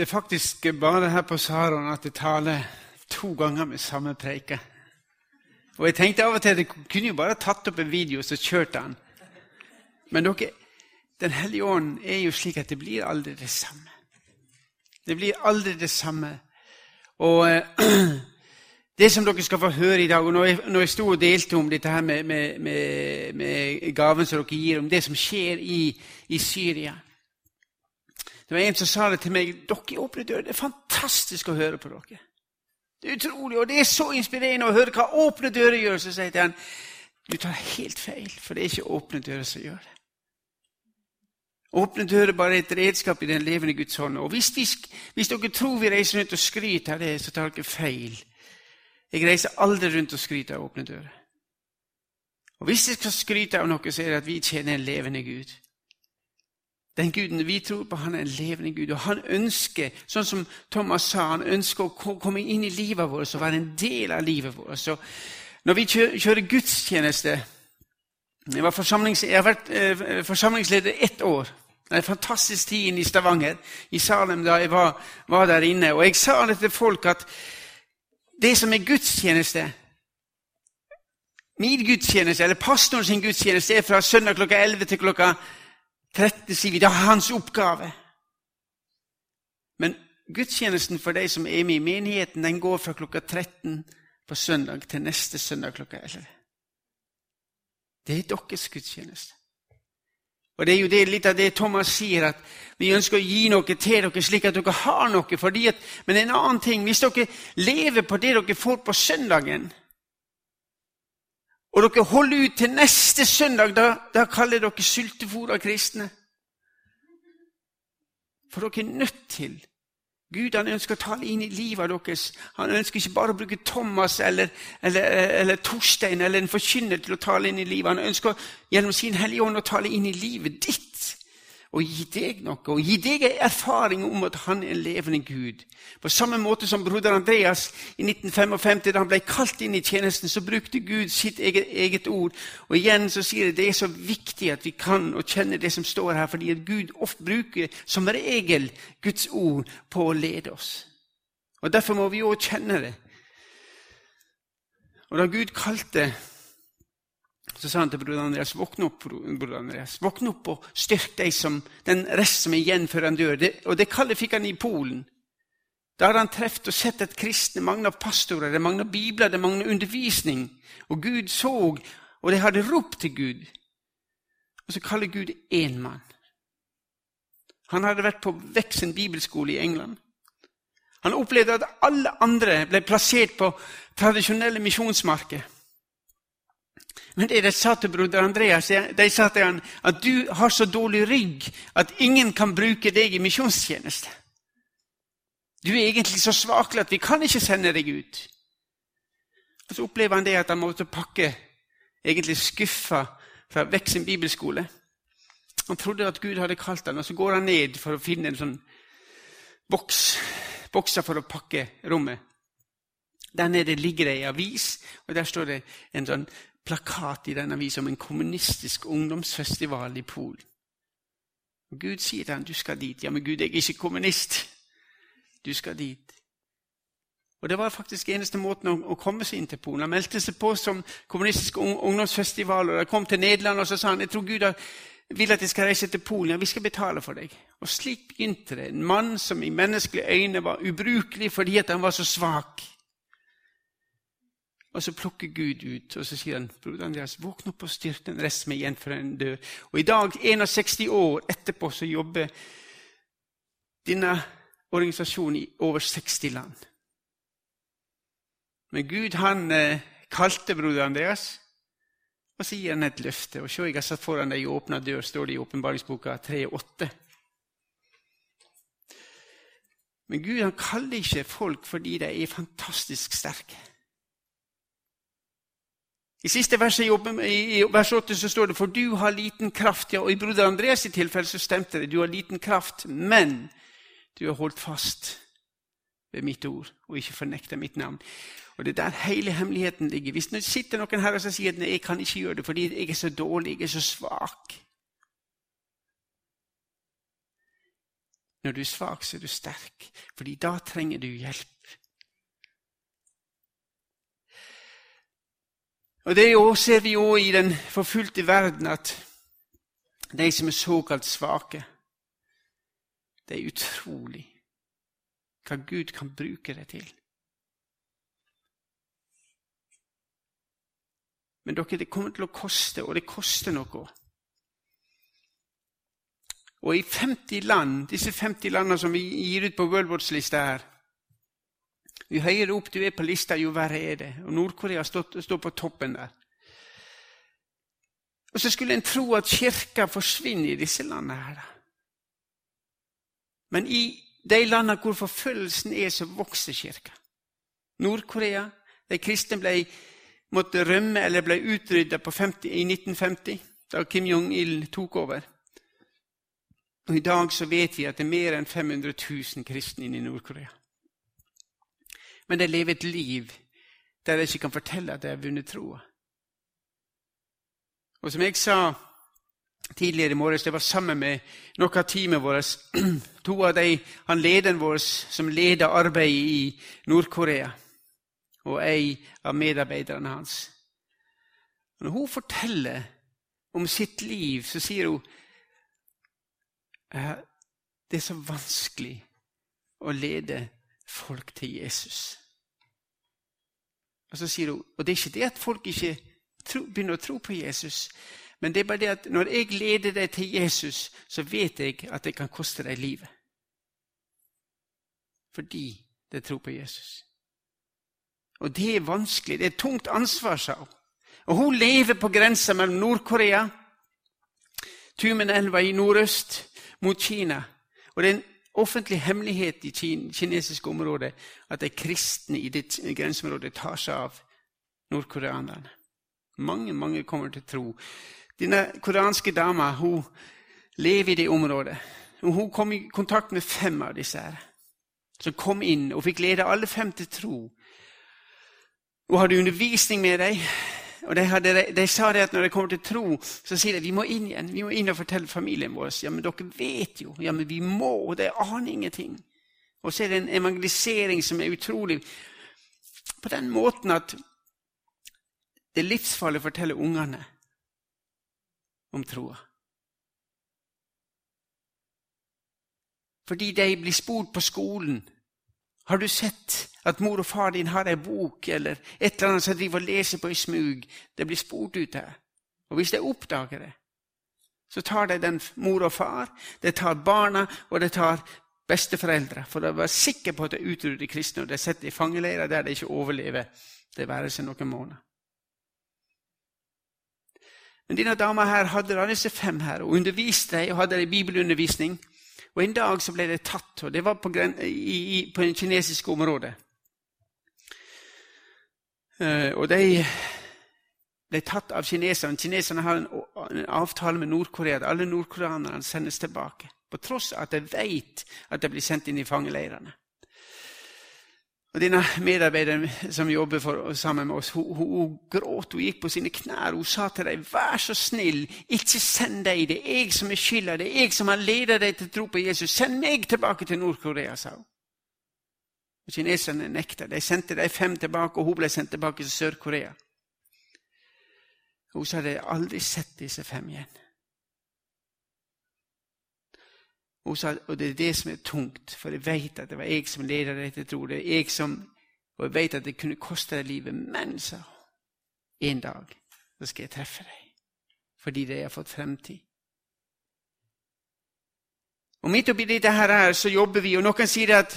Det er faktisk bare her på Saron at jeg taler to ganger med samme preike. Og jeg tenkte av og til at jeg kunne jo bare tatt opp en video og så kjørt den. Men dere, Den hellige ånd er jo slik at det blir aldri det samme. Det blir aldri det samme. Og eh, det som dere skal få høre i dag og Når jeg, når jeg sto og delte om dette her med, med, med, med gaven som dere gir, om det som skjer i, i Syria Det var en som sa det til meg. Dere åpner dører. Det er fantastisk å høre på dere. Det er utrolig, og det er så inspirerende å høre hva åpne dører gjør. Så sier han du tar helt feil, for det er ikke åpne dører som gjør det. Åpne dører bare er et redskap i den levende Guds hånd. Og hvis, vi, hvis dere tror vi reiser rundt og skryter av det, så tar dere feil. Jeg reiser aldri rundt og skryter av åpne dører. Og hvis jeg skal skryte av noe, så er det at vi tjener en levende Gud. Den Guden vi tror på, han er en levende Gud. Og han ønsker, sånn som Thomas sa, han ønsker å komme inn i livet vårt og være en del av livet vårt. Så når vi kjører gudstjeneste Jeg, jeg har vært eh, forsamlingsleder ett år. Det er en fantastisk tid i Stavanger, i Salem, da jeg var, var der inne. Og jeg sa det til folk at det som er gudstjeneste Min gudstjeneste, eller pastorens gudstjeneste, er fra søndag klokka 11 til klokka 13. sier vi, Det er hans oppgave. Men gudstjenesten for de som er med i menigheten, den går fra klokka 13 på søndag til neste søndag klokka 11. Det er deres gudstjeneste. Og Det er jo det, litt av det Thomas sier, at vi ønsker å gi noe til dere slik at dere har noe. at, Men en annen ting, hvis dere lever på det dere får på søndagen, og dere holder ut til neste søndag, da, da kaller dere sultefòra kristne. For dere er nødt til Gud han ønsker å tale inn i livet deres. Han ønsker ikke bare å bruke Thomas eller, eller, eller Torstein eller en forkynner til å tale inn i livet. Han ønsker gjennom sin Hellige Ånd å tale inn i livet ditt og gi deg noe, og gi deg en erfaring om at han er en levende Gud. På samme måte som broder Andreas i 1955, da han ble kalt inn i tjenesten, så brukte Gud sitt eget, eget ord. Og igjen så sier det det er så viktig at vi kan og kjenner det som står her, fordi at Gud ofte bruker som regel Guds ord på å lede oss. Og Derfor må vi òg kjenne det. Og da Gud kalte så sa han til broder Andreas, våkne opp, broder Andreas, våkne opp og styrk deg som den rest som er igjen før han dør. Det, og det kallet fikk han i Polen. Da hadde han truffet og sett at kristne mangla pastorer, det mangla bibler, det mangla undervisning. Og Gud så, og de hadde ropt til Gud. Og så kaller Gud én mann. Han hadde vært på Veksen bibelskole i England. Han opplevde at alle andre ble plassert på tradisjonelle misjonsmarker. Men det de sa til broder Andreas, de sa til han at du har så dårlig rygg at ingen kan bruke deg i misjonstjeneste. Du er egentlig så svakelig at vi kan ikke sende deg ut. Og Så opplever han det at han måtte pakke, egentlig skuffa fra sin bibelskole. Han trodde at Gud hadde kalt ham, og så går han ned for å finne en sånn boks, bokser for å pakke rommet. Der nede ligger det ei avis, og der står det en sånn plakat i denne avisa om en kommunistisk ungdomsfestival i Polen. Og Gud sier til ham du skal dit. Ja, men Gud, jeg er ikke kommunist. Du skal dit. Og Det var faktisk eneste måten å, å komme seg inn til Polen. Han meldte seg på som kommunistisk ungdomsfestival. og De kom til Nederland og så sa han, jeg tror Gud vil at jeg skal reise til Polen. Ja, vi skal betale for deg. Og Slik begynte det. En mann som i menneskelige øyne var ubrukelig fordi han var så svak. Og så plukker Gud ut, og så sier han broder Andreas, våkn opp og styrk den resten med igjen før den dør. Og i dag, 61 år etterpå, så jobber denne organisasjonen i over 60 land. Men Gud han eh, kalte broder Andreas, og så gir han et løfte. Og se, jeg har satt foran deg i åpna dør, står det i åpenbaringsboka 3,8. Men Gud han kaller ikke folk fordi de er fantastisk sterke. I siste verset i, vers 8 så står det for du har liten kraft. Ja, og I broder Andreas' i tilfelle så stemte det. Du har liten kraft, men du har holdt fast ved mitt ord og ikke fornekta mitt navn. Og Det er der hele hemmeligheten ligger. Hvis det sitter noen her og sier at jeg kan ikke gjøre det fordi jeg er så dårlig, jeg er så svak Når du er svak, så er du sterk, fordi da trenger du hjelp. Og Det ser vi òg i den forfulgte verden, at de som er såkalt svake Det er utrolig hva Gud kan bruke det til. Men dere, det kommer til å koste, og det koster noe. Og i 50 land, disse 50 landene som vi gir ut på Worldwatch-lista her Jo høyere opp du er på lista, jo verre er det. Og Nord-Korea står, på toppen der. Og så skulle en tro at kirka forsvinner i disse landene her. Men i de landene hvor forfølgelsen er, så vokser kirka. Nord-Korea, de kristne ble, måtte rømme eller ble utrydda i 1950, da Kim Jong-il tok over. Og I dag så vet vi at det er mer enn 500 000 kristne inne i Nord-Korea. Men de lever et liv der de ikke kan fortelle at de har vunnet troa. Og som jeg sa tidligere i morges, det var sammen med noen av teamet vårt To av de, han lederen vår som leder arbeidet i Nord-Korea, og ei av medarbeiderne hans. Når hun forteller om sitt liv, så sier hun eh, det er så vanskelig å lede folk til Jesus. Og så sier hun, og det er ikke det at folk ikke tro, begynner å tro på Jesus, men det er bare det at når jeg leder deg til Jesus, så vet jeg at det kan koste deg livet. Fordi det tror på Jesus. Og det er vanskelig. Det er et tungt ansvar, sa hun. Og hun lever på grensa mellom Nord-Korea, Tumenelva i nordøst, mot Kina. Og det er en offentlig hemmelighet i kinesiske områder, at de kristne i det grenseområdet tar seg av nordkoreanerne. Mange mange kommer til tro. Denne koreanske dama hun lever i det området. Hun kom i kontakt med fem av disse her, som kom inn og fikk lede alle fem til tro. Hun hadde undervisning med dem. Og de, hadde, de, sa det at når de kommer til tro, så sier de vi må inn igjen. Vi må inn og fortelle familien vår. Ja, men dere vet jo. Ja, men vi må. og De aner ingenting. Og så er det en evangelisering som er utrolig på den måten at det er livsfarlig å fortelle ungene om troa. Fordi de blir spurt på skolen har du sett at mor og far din har ei bok eller et eller annet som driver og leser på i smug? Det blir spurt ut her. Og hvis de oppdager det, så tar de den mor og far, det tar barna, og det tar besteforeldre. For å være sikker på at de utrydder kristne, og de setter i fangeleirer der de ikke overlever det være seg noen måneder. Men denne dama her hadde da disse fem her, og underviste dem og hadde dem bibelundervisning. Og En dag så ble det tatt, og det var på, i, på en kinesisk område. Uh, og de ble tatt av kineserne. Kineserne har en, en avtale med Nord-Korea alle nordkoreanerne sendes tilbake. På tross av at de vet at de blir sendt inn i fangeleirene. Og Denne medarbeideren som jobber for, sammen med oss, hun, hun, hun, gråt. Hun gikk på sine knær. Hun sa til dem, 'Vær så snill, ikke send dem. Det er jeg som er skylda. Det er jeg som har ledet dem til tro på Jesus. Send meg tilbake til Nord-Korea', sa hun. Og Kineserne nekta. De sendte de fem tilbake, og hun ble sendt tilbake til Sør-Korea. Hun sa de aldri sett disse fem igjen. Hun sa, og det er det som er tungt, for jeg vet at det var jeg som ledet deg til. Det er jeg som, Og jeg vet at det kunne koste deg livet. Men, sa hun, en dag så skal jeg treffe deg, fordi det har fått fremtid. Og Midt oppi dette her så jobber vi, og noen sier at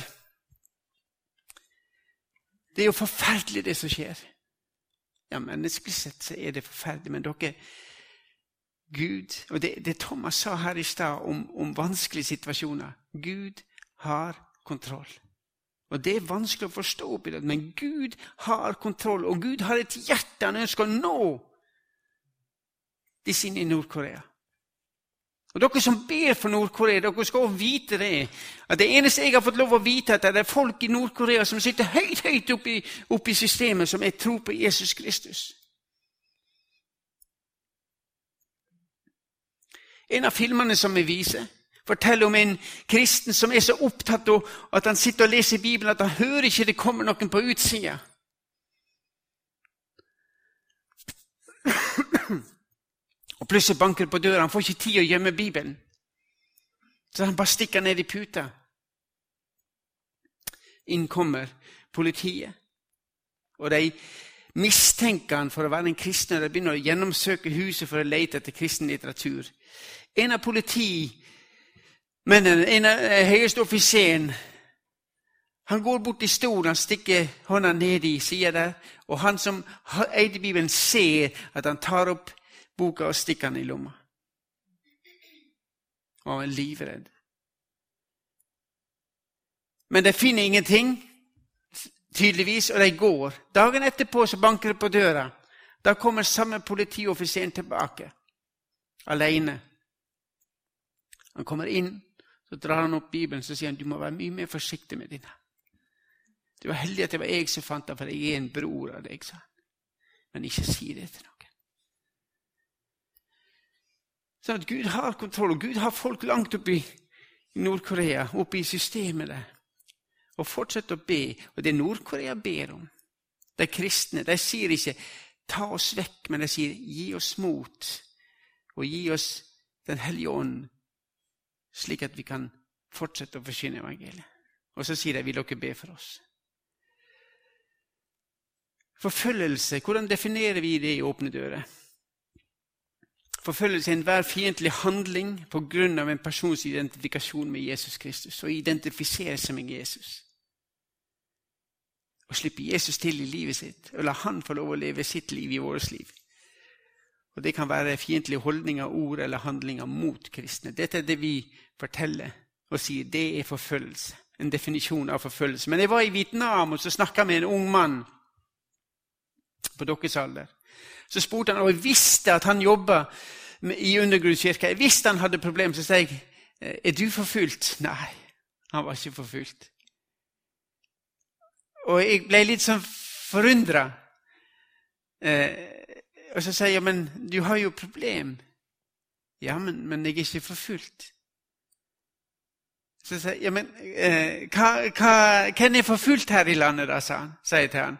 det er jo forferdelig, det som skjer. Ja, Menneskelig sett så er det forferdelig, men dere Gud Og det, det Thomas sa her i stad om, om vanskelige situasjoner Gud har kontroll. Og Det er vanskelig å forstå, men Gud har kontroll, og Gud har et hjerte han ønsker å nå de sine i Nord-Korea. Og Dere som ber for Nord-Korea, dere skal også vite det. At det eneste jeg har fått lov å vite, at det er folk i Nord-Korea som sitter høyt høyt oppe i systemet, som er tro på Jesus Kristus. En av filmene som vi viser, forteller om en kristen som er så opptatt av at han sitter og leser Bibelen at han hører ikke det kommer noen på utsida. Og plutselig banker det på døra. Han får ikke tid å gjemme Bibelen. Så han bare stikker ned i puta. Inn kommer politiet. Og de mistenker han for å være en kristen, og de begynner å gjennomsøke huset for å lete etter kristen litteratur. En av politimennene, en av eh, høyeste offiseren, han går bort til stolen, han stikker hånda ned i sida der, og han som eide Bibelen, ser at han tar opp boka og stikker den i lomma. Og han er livredd. Men de finner ingenting, tydeligvis, og de går. Dagen etterpå så banker det på døra. Da kommer samme politioffiseren tilbake, alene. Han kommer inn, så drar han opp Bibelen så sier han, du må være mye mer forsiktig med dine. Det var heldig at det var jeg som fant den, for jeg er en bror av deg, sa han. Men ikke si det til noen. Sånn at Gud har kontroll, og Gud har folk langt oppe i Nord-Korea, oppe i systemet der. Og fortsett å be. Og det Nord-Korea ber om, de kristne, de sier ikke 'ta oss vekk', men de sier 'gi oss mot', og gi oss Den hellige ånd, slik at vi kan fortsette å forsyne evangeliet. Og så sier de 'vil dere be for oss'? Forfølgelse, hvordan definerer vi det i Åpne dører? Forfølgelse er enhver fiendtlig handling av en persons identifikasjon med Jesus Kristus. Og identifisere seg med Jesus. Og slippe Jesus til i livet sitt, og la han få lov å leve sitt liv i vårt liv. Og Det kan være fiendtlige holdninger, ord eller handlinger mot kristne. Dette er det vi forteller og sier. Det er forfølgelse. En definisjon av forfølgelse. Men jeg var i Vietnam og så snakka med en ung mann på deres alder. Så spurte han, og jeg visste at han jobba i undergrunnskirka. Jeg visste han hadde problemer. Så sa jeg, eh, 'Er du forfulgt?' Nei, han var ikke forfulgt. Og jeg ble litt sånn forundra. Eh, og så sier jeg, 'Men du har jo problem.' Ja, men, men jeg er ikke forfulgt. Så sier jeg, ja, men eh, hva, hva, Hvem er forfulgt her i landet, da, sa han, sier jeg til han.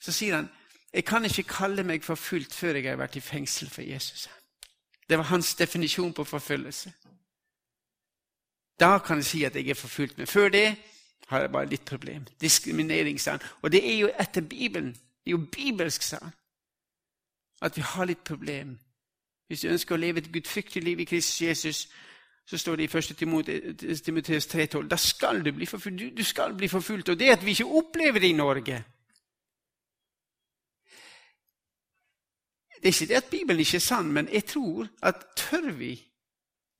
Så sier han, jeg kan ikke kalle meg forfulgt før jeg har vært i fengsel for Jesus. Det var hans definisjon på forfølgelse. Da kan jeg si at jeg er forfulgt. Men før det har jeg bare litt problem. Diskriminering, sa han. Og det er jo etter Bibelen. Det er jo bibelsk, sa han. At vi har litt problem. Hvis du ønsker å leve et gudfryktig liv i Kristus Jesus, så står det i 1. Timoteus 3,12 da skal du bli forfulgt. Du, du skal bli forfulgt. Og det at vi ikke opplever det i Norge Det er ikke det at Bibelen ikke er sann, men jeg tror at tør vi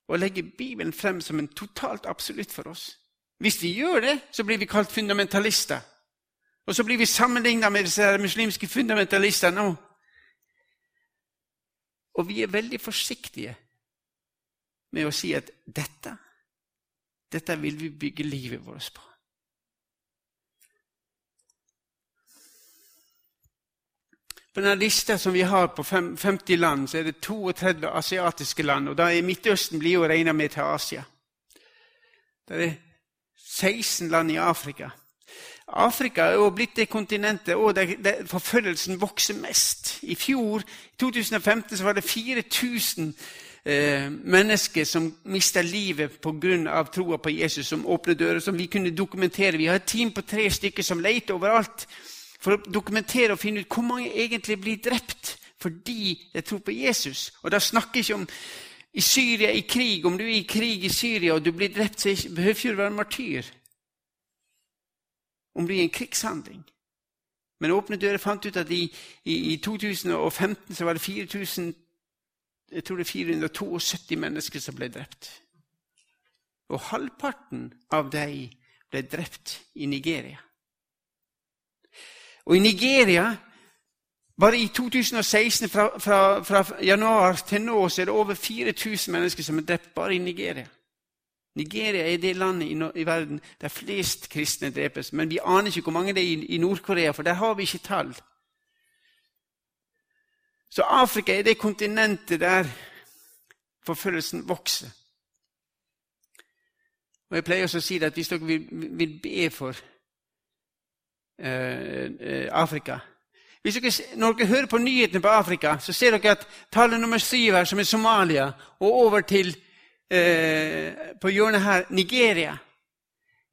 å legge Bibelen frem som en totalt absolutt for oss Hvis vi gjør det, så blir vi kalt fundamentalister. Og så blir vi sammenligna med disse muslimske fundamentalistene. Og vi er veldig forsiktige med å si at dette, dette vil vi bygge livet vårt på. På denne lista som vi har på 50 land, så er det 32 asiatiske land. Og da er Midtøsten blir jo regna med til Asia. Det er 16 land i Afrika. Afrika er jo blitt det kontinentet der, der forfølgelsen vokser mest. I fjor, i 2015, så var det 4000 eh, mennesker som mista livet pga. troa på Jesus, som åpner dører, som vi kunne dokumentere. Vi har et team på tre stykker som leter overalt for å dokumentere og finne ut hvor mange egentlig blir drept fordi de tror på Jesus. Og da snakker ikke om i Syria i krig. Om du er i krig i Syria og du blir drept, så behøver du ikke være martyr. Om det er en krigshandling. Men Åpne dører fant ut at i, i, i 2015 så var det 4000, jeg tror det er 472 mennesker som ble drept. Og halvparten av dem ble drept i Nigeria. Og i Nigeria bare i 2016, fra, fra, fra, januar til nå, så er det over 4000 mennesker som er drept bare i Nigeria. Nigeria er det landet i, i verden der flest kristne drepes. Men vi aner ikke hvor mange det er i, i Nord-Korea, for der har vi ikke tall. Så Afrika er det kontinentet der forfølgelsen vokser. Og Jeg pleier også å si at hvis dere vil, vil be for eh, eh, Afrika hvis dere, Når dere hører på nyhetene på Afrika, så ser dere at tallet nummer syv her, som er Somalia, og over til eh, på hjørnet her Nigeria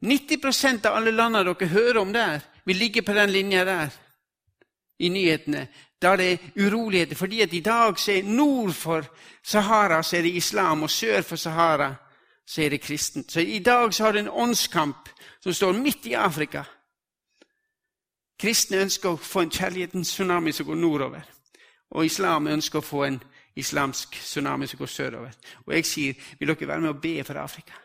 90% av alle landene dere hører om der, vil ligge på den linja der i nyhetene. Da det er uroligheter, fordi at i dag så er nord for Sahara så er det islam, og sør for Sahara så er det kristent. Så i dag så har det en åndskamp som står midt i Afrika. Kristne ønsker å få en kjærlighetens tsunami som går nordover. Og islam ønsker å få en islamsk tsunami som går sørover. Og jeg sier, vil dere være med å be for Afrika?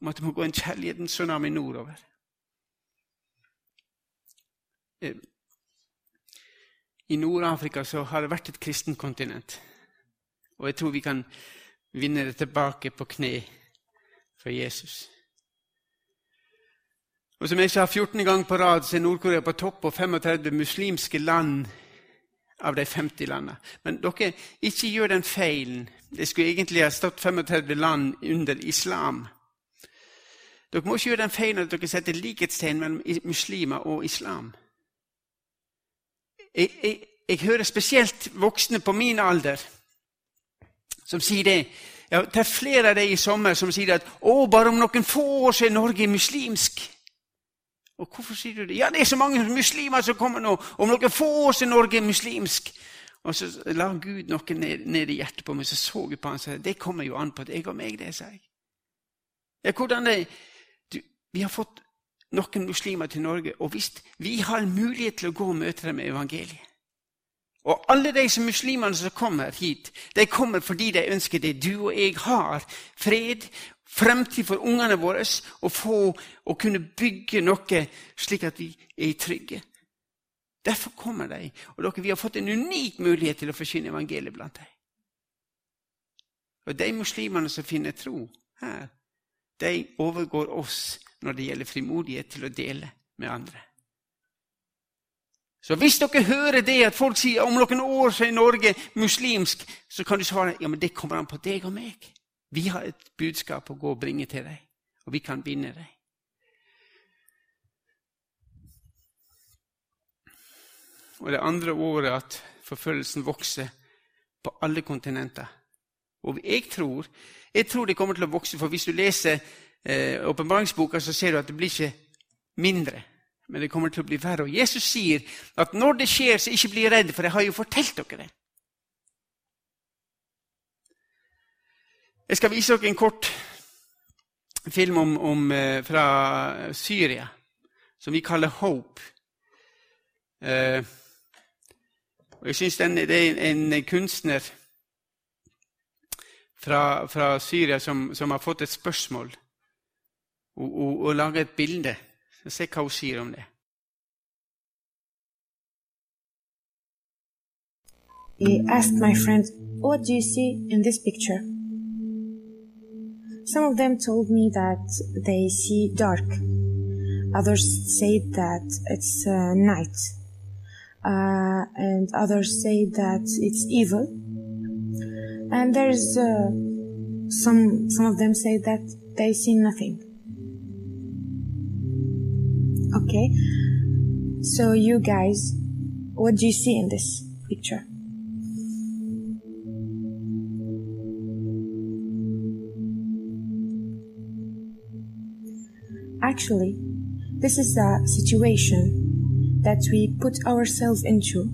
Om at det må gå en kjærlighetens tsunami nordover. I Nord-Afrika så har det vært et kristent kontinent. Og jeg tror vi kan vinne det tilbake på kne for Jesus. Og som jeg sa 14 ganger på rad, så er Nord-Korea på topp på 35 muslimske land av de 50 landene. Men dere, ikke gjør den feilen. Det skulle egentlig ha stått 35 land under islam. Dere må ikke gjøre den feilen at dere setter likhetstegn mellom muslimer og islam. Jeg, jeg, jeg hører spesielt voksne på min alder som sier det. Jeg har er flere av dem i sommer som sier at å, bare om noen få år så er Norge muslimsk. Og hvorfor sier du det? Ja, det er så mange muslimer som kommer nå. Om noen få år så er Norge muslimsk. Og så la Gud noe ned, ned, i hjertet på meg, så så jeg på han og sa det kommer jo an på deg og meg, det, sa jeg. Ja, hvordan det, du, Vi har fått noen muslimer til Norge, og hvis vi har en mulighet til å gå og møte dem med evangeliet og alle de muslimene som kommer hit, de kommer fordi de ønsker det du og jeg har. Fred, fremtid for ungene våre, og få å kunne bygge noe slik at vi er trygge. Derfor kommer de. Og dere, vi har fått en unik mulighet til å forsyne evangeliet blant dem. Og de muslimene som finner tro her, de overgår oss når det gjelder frimodighet til å dele med andre. Så hvis dere hører det at folk sier om noen år så er Norge muslimsk, så kan du svare ja, men det kommer an på deg og meg. Vi har et budskap å gå og bringe til deg, og vi kan binde deg. Og det andre året at forfølgelsen vokser på alle kontinenter. Og jeg tror, jeg tror det kommer til å vokse, for hvis du leser eh, åpenbaringsboka, så ser du at det blir ikke mindre men det kommer til å bli verre. Og Jesus sier at når det skjer, så ikke bli redd, for jeg har jo fortalt dere det. Jeg skal vise dere en kort film om, om, eh, fra Syria som vi kaller Hope. Eh, jeg syns det er en kunstner fra, fra Syria som, som, har fått et spørsmål og, og, og laga et bilde. Se hva hun sier om det. Asked my friends, What do you see in this picture? Some of them told me that they see dark. Others said that it's uh, night. Uh, and others say that it's evil. And there's uh, some some of them say that they see nothing. Okay. So you guys, what do you see in this picture? Actually, this is a situation that we put ourselves into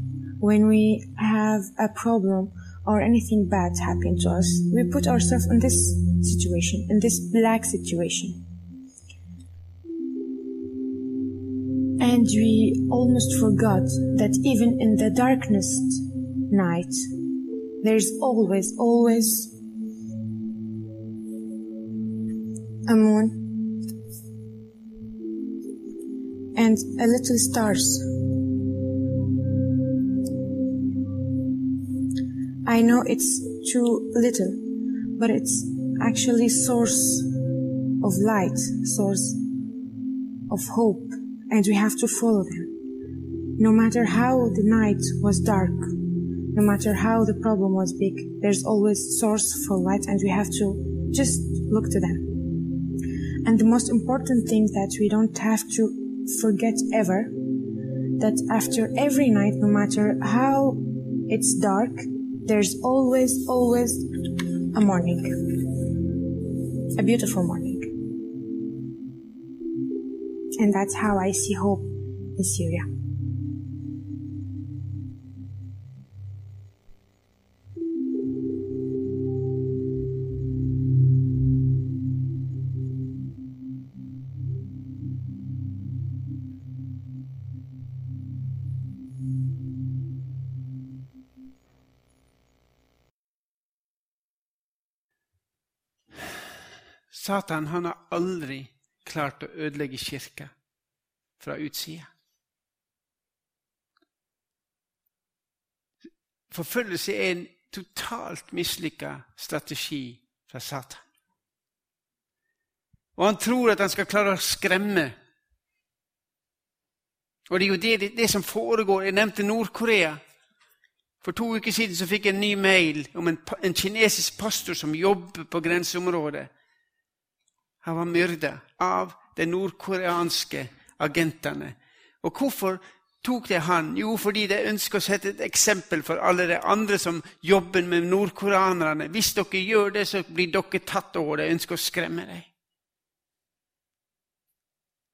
when we have a problem or anything bad happen to us. We put ourselves in this situation, in this black situation. And we almost forgot that even in the darkest night, there's always, always a moon and a little stars. I know it's too little, but it's actually source of light, source of hope and we have to follow them. No matter how the night was dark, no matter how the problem was big, there's always source for light and we have to just look to them. And the most important thing that we don't have to forget ever that after every night, no matter how it's dark, there's always, always a morning. A beautiful morning. And that's how I see hope in Syria. Satan han har aldri klart å ødelegge kirka fra utsida. Forfølgelse er en totalt mislykka strategi fra Satan. Og han tror at han skal klare å skremme. Og det er jo det, det som foregår. Jeg nevnte Nord-Korea. For to uker siden så fikk jeg en ny mail om en, en kinesisk pastor som jobber på grenseområdet. Han var myrda av de nordkoreanske agentene. Og hvorfor tok de han? Jo, fordi de ønsker å sette et eksempel for alle de andre som jobber med nordkoreanerne. Hvis dere gjør det, så blir dere tatt over. De ønsker å skremme deg.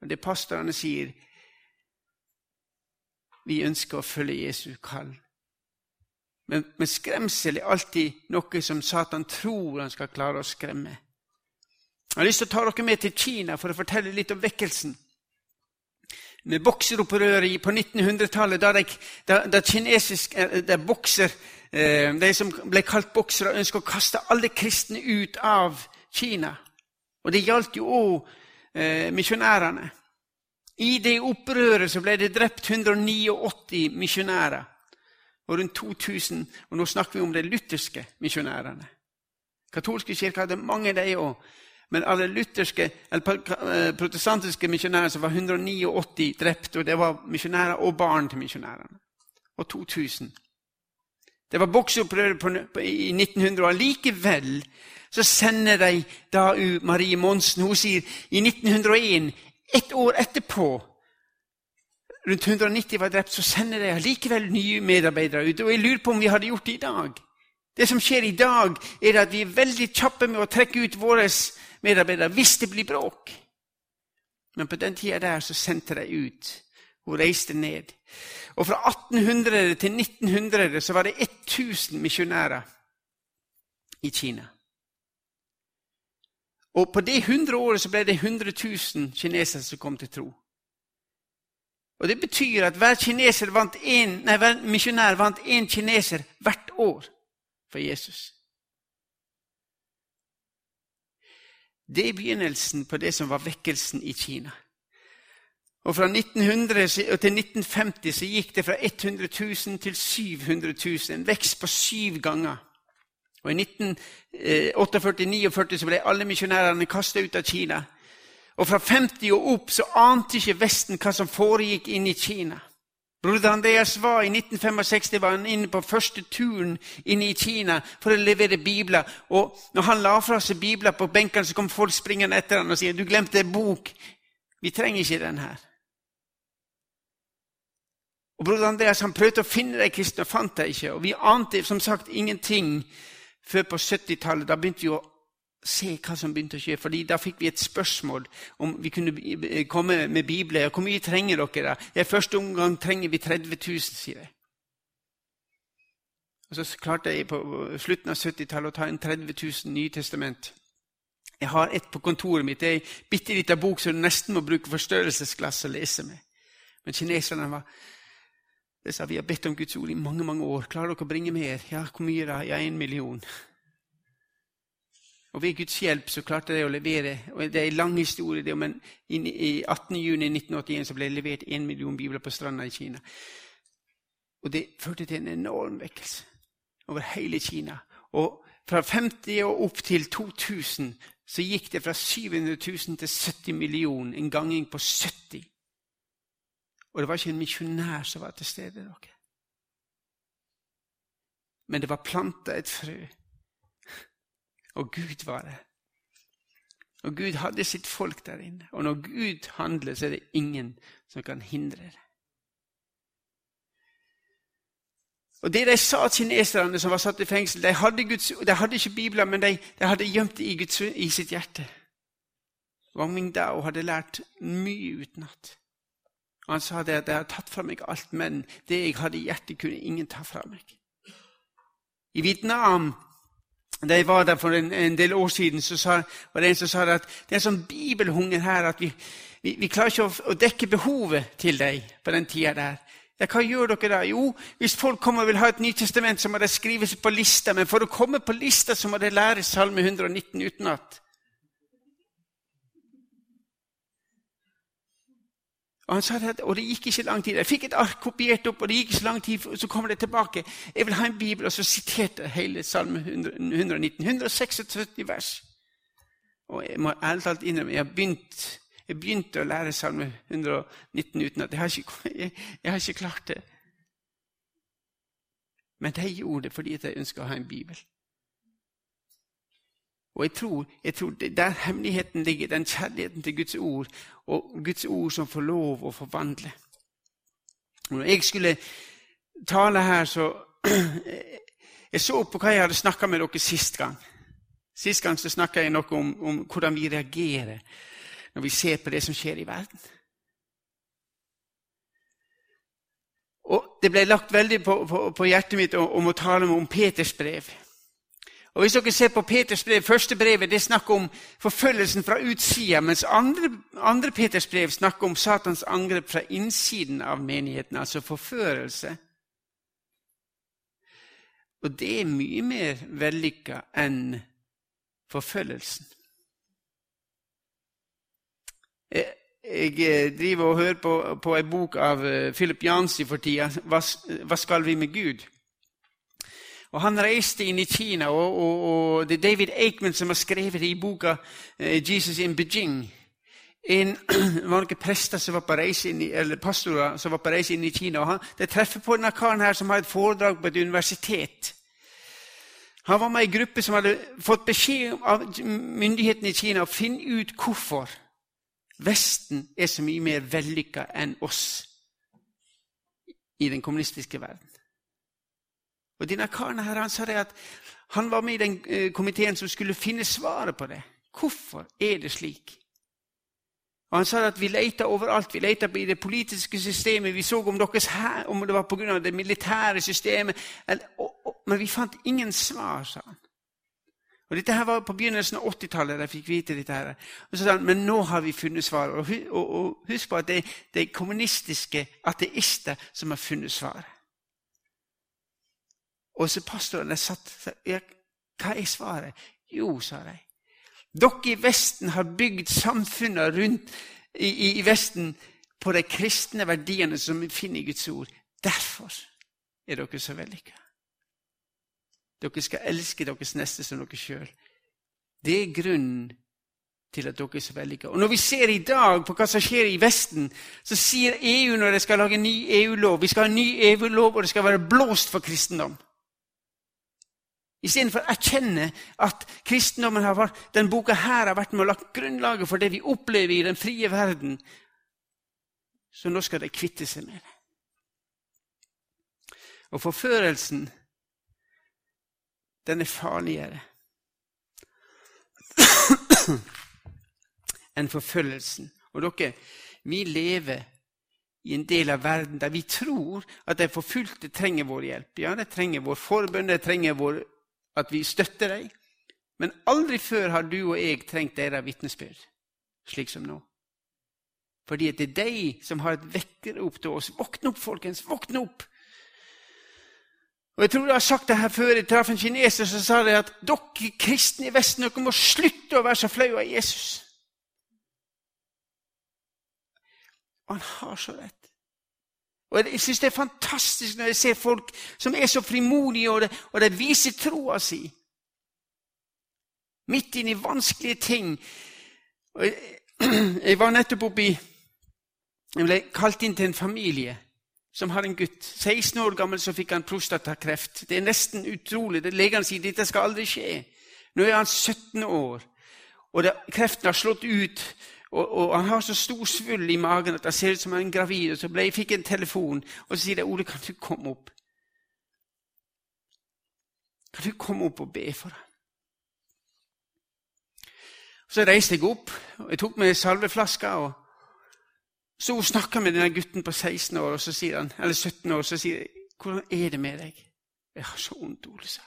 Og det pastorene sier Vi ønsker å følge Jesu kall. Men, men skremsel er alltid noe som Satan tror han skal klare å skremme. Jeg har lyst til å ta dere med til Kina for å fortelle litt om vekkelsen. Med bokseropprøret på 1900-tallet, da, da, da kinesisk, de, bokser, de som ble kalt boksere, ønsket å kaste alle kristne ut av Kina. Og det gjaldt jo òg eh, misjonærene. I det opprøret så ble det drept 189 misjonærer. Og rundt 2000, og nå snakker vi om de lutherske misjonærene. Katolske kirker hadde mange, de òg. Men alle lutherske, eller protestantiske misjonærer som var 189 drept. Og det var misjonærer og barn til misjonærene. Og 2000. Det var bokseopprøret i 1900, og allikevel så sender de da ut Marie Monsen. Hun sier i 1901, ett år etterpå rundt 190 var drept, så sender de allikevel nye medarbeidere ut. Og jeg lurer på om vi hadde gjort det i dag. Det som skjer i dag, er at vi er veldig kjappe med å trekke ut våre medarbeidere hvis det blir bråk. Men på den tida der så sendte de ut. Hun reiste ned. Og fra 1800 til 1900 så var det 1000 misjonærer i Kina. Og på det 100 året så ble det 100 000 kinesere som kom til tro. Og Det betyr at hver, vant en, nei, hver misjonær vant én kineser hvert år for Jesus. Det er begynnelsen på det som var vekkelsen i Kina. Og Fra 1900 til 1950 så gikk det fra 100 000 til 700 000. En vekst på syv ganger. Og I 1948-49 så ble alle misjonærene kasta ut av Kina. Og fra 50 og opp så ante ikke Vesten hva som foregikk inne i Kina. Broder Andreas var I 1965 var han inne på første turen inne i Kina for å levere bibler. Og når han la fra seg bibler på benken, så kom folk springende etter ham og sier du glemte en bok. Vi trenger ikke den her. Og Broder Andreas han prøvde å finne de kristne og fant dem ikke. Og vi ante som sagt ingenting før på 70-tallet. Da begynte vi å se hva som begynte å skje. fordi Da fikk vi et spørsmål om vi kunne komme med bibler. Hvor mye trenger dere? I første omgang trenger vi 30 000, sier jeg. Og Så klarte jeg på slutten av 70-tallet å ta inn 30 000 Nytestament. Jeg har et på kontoret mitt. Det er ei bitte lita bok som du nesten må bruke forstørrelsesglass og lese med. Men kineserne var det sa vi har bedt om Guds ord i mange mange år. Klarer dere å bringe mer? Ja, hvor mye da? Ja, en million. Og ved Guds hjelp så klarte de å levere. og Det er en lang historie, det, men i 18.6.1981 så ble det levert én million bibler på stranda i Kina. Og det førte til en enorm vekkelse over hele Kina. Og fra 50 og opp til 2000 så gikk det fra 700 000 til 70 millioner. En ganging på 70. Og det var ikke en misjonær som var til stede. Dere. Men det var planta et frø og Gud var det. Og Gud hadde sitt folk der inne. Og når Gud handler, så er det ingen som kan hindre det. Og Det de sa kineserne som var satt i fengsel, de hadde, Guds, de hadde ikke Bibelen, men de, de hadde gjemt det i, Guds, i sitt hjerte. Wang Mingdao hadde lært mye utenat. Han sa det at 'de har tatt fra meg alt, men det jeg hadde i hjertet, kunne ingen ta fra meg'. I Vietnam da jeg var der for en, en del år siden, så sa, var det en som sa at det er sånn bibelhunger her at vi, vi, vi klarer ikke å, å, dekke behovet til deg på den tida der. Ja, hva gjør dere da? Jo, hvis folk kommer og vil ha et Nytestament, så må de skrive seg på lista. Men for å komme på lista så må de lære Salme 119 utenat. Og han sa at, og det gikk ikke lang tid. Jeg fikk et ark kopiert opp, og det gikk ikke lang tid, så kommer det tilbake. Jeg vil ha en bibel, og så siterte jeg hele Salme 119. 176 vers. Og jeg må ærlig talt innrømme jeg begynt, jeg begynte å lære Salme 119 uten at jeg har ikke, jeg, jeg har ikke klart det. Men de gjorde det fordi jeg ønska å ha en bibel. Og jeg tror, jeg tror Der hemmeligheten ligger, den kjærligheten til Guds ord, og Guds ord som får lov å forvandle. Når jeg skulle tale her, så Jeg så på hva jeg hadde snakka med dere sist gang. Sist gang så snakka jeg noe om, om, hvordan vi reagerer når vi ser på det som skjer i verden. Og Det ble lagt veldig på, på, på hjertet mitt om å tale om Peters brev. Og Hvis dere ser på Peters brev, første brevet det snakker om forfølgelsen fra utsida, mens andre, andre Peters brev snakker om Satans angrep fra innsiden av menigheten, altså forførelse. Og det er mye mer vellykka enn forfølgelsen. Jeg, jeg driver og hører på, på ei bok av eh, Philip Jansi for tida, hva, 'Hva skal vi med Gud?' Og Han reiste inn i Kina, og, og, og det er David Aikman som har skrevet i boka uh, 'Jesus in Beijing'. En var noen prester som var på reise inn i, eller pastorer som var på reise inn i Kina. og han, De treffer på denne karen her som har et foredrag på et universitet. Han var med i en gruppe som hadde fått beskjed av myndighetene i Kina å finne ut hvorfor Vesten er så mye mer vellykka enn oss i den kommunistiske verden. Og denne karen her, han sa det at han var med i den eh, komiteen som skulle finne svaret på det. Hvorfor er det slik? Og Han sa at vi leita overalt. Vi leita i det politiske systemet. Vi så om, her, om det var pga. det militære systemet. Men vi fant ingen svar, sa han. Og Dette her var på begynnelsen av 80-tallet. jeg fikk vite dette her. Og så sa han, Men nå har vi funnet svaret. Og, og, og husk på at det, det er kommunistiske ateister som har funnet svaret. Og så pastorene satt ja, Hva er svaret? Jo, sa de. Dere i Vesten har bygd samfunnet rundt i, i, Vesten på de kristne verdiene som vi finner i Guds ord. Derfor er dere så vellykka. Dere skal elske deres neste som dere sjøl. Det er grunnen til at dere er så vellykka. Og når vi ser i dag på hva som skjer i Vesten, så sier EU når de skal lage en ny EU-lov Vi skal ha en ny EU-lov, og det skal være blåst for kristendom. Istedenfor å erkjenne at kristendommen har vært, den boka her har vært med å lagt grunnlaget for det vi opplever i den frie verden. Så nå skal de kvitte seg med det. Og forførelsen, den er farligere enn forfølgelsen. Og dere, vi lever i en del av verden der vi tror at de forfulgte trenger vår hjelp. Ja, de trenger vår forbønn, de trenger vår at vi støtter dem. Men aldri før har du og jeg trengt deres vitnesbyrd, slik som nå. Fordi det er de som har et vekkerrop til oss. Våkne opp, folkens! Våkne opp! Og Jeg tror jeg har sagt det her før. Jeg traff en kineser som sa det at dere kristne i Vesten dere må slutte å være så flaue av Jesus. Og han har så rett. Og Jeg synes det er fantastisk når jeg ser folk som er så frimodige, og de, og de viser troa si. Midt inn i vanskelige ting. Og jeg, jeg var nettopp oppi Jeg ble kalt inn til en familie som har en gutt. 16 år gammel så fikk han prostatakreft. Det er nesten utrolig. Legene sier dette skal aldri skje. Nå er han 17 år. og det, kreften har slått ut. Og, og, han har så stor svull i magen at det ser ut som han er gravid. Og så ble, jeg fikk en telefon, og så sier de, Ole, kan du komme opp? Kan du komme opp og be for ham? Så reiste jeg opp, og jeg tok med salveflaska. og Så hun snakka med denne gutten på 16 år, og så sier han, eller 17 år, og så sier jeg, 'Hvordan er det med deg?' 'Jeg har så vondt, Ole', sa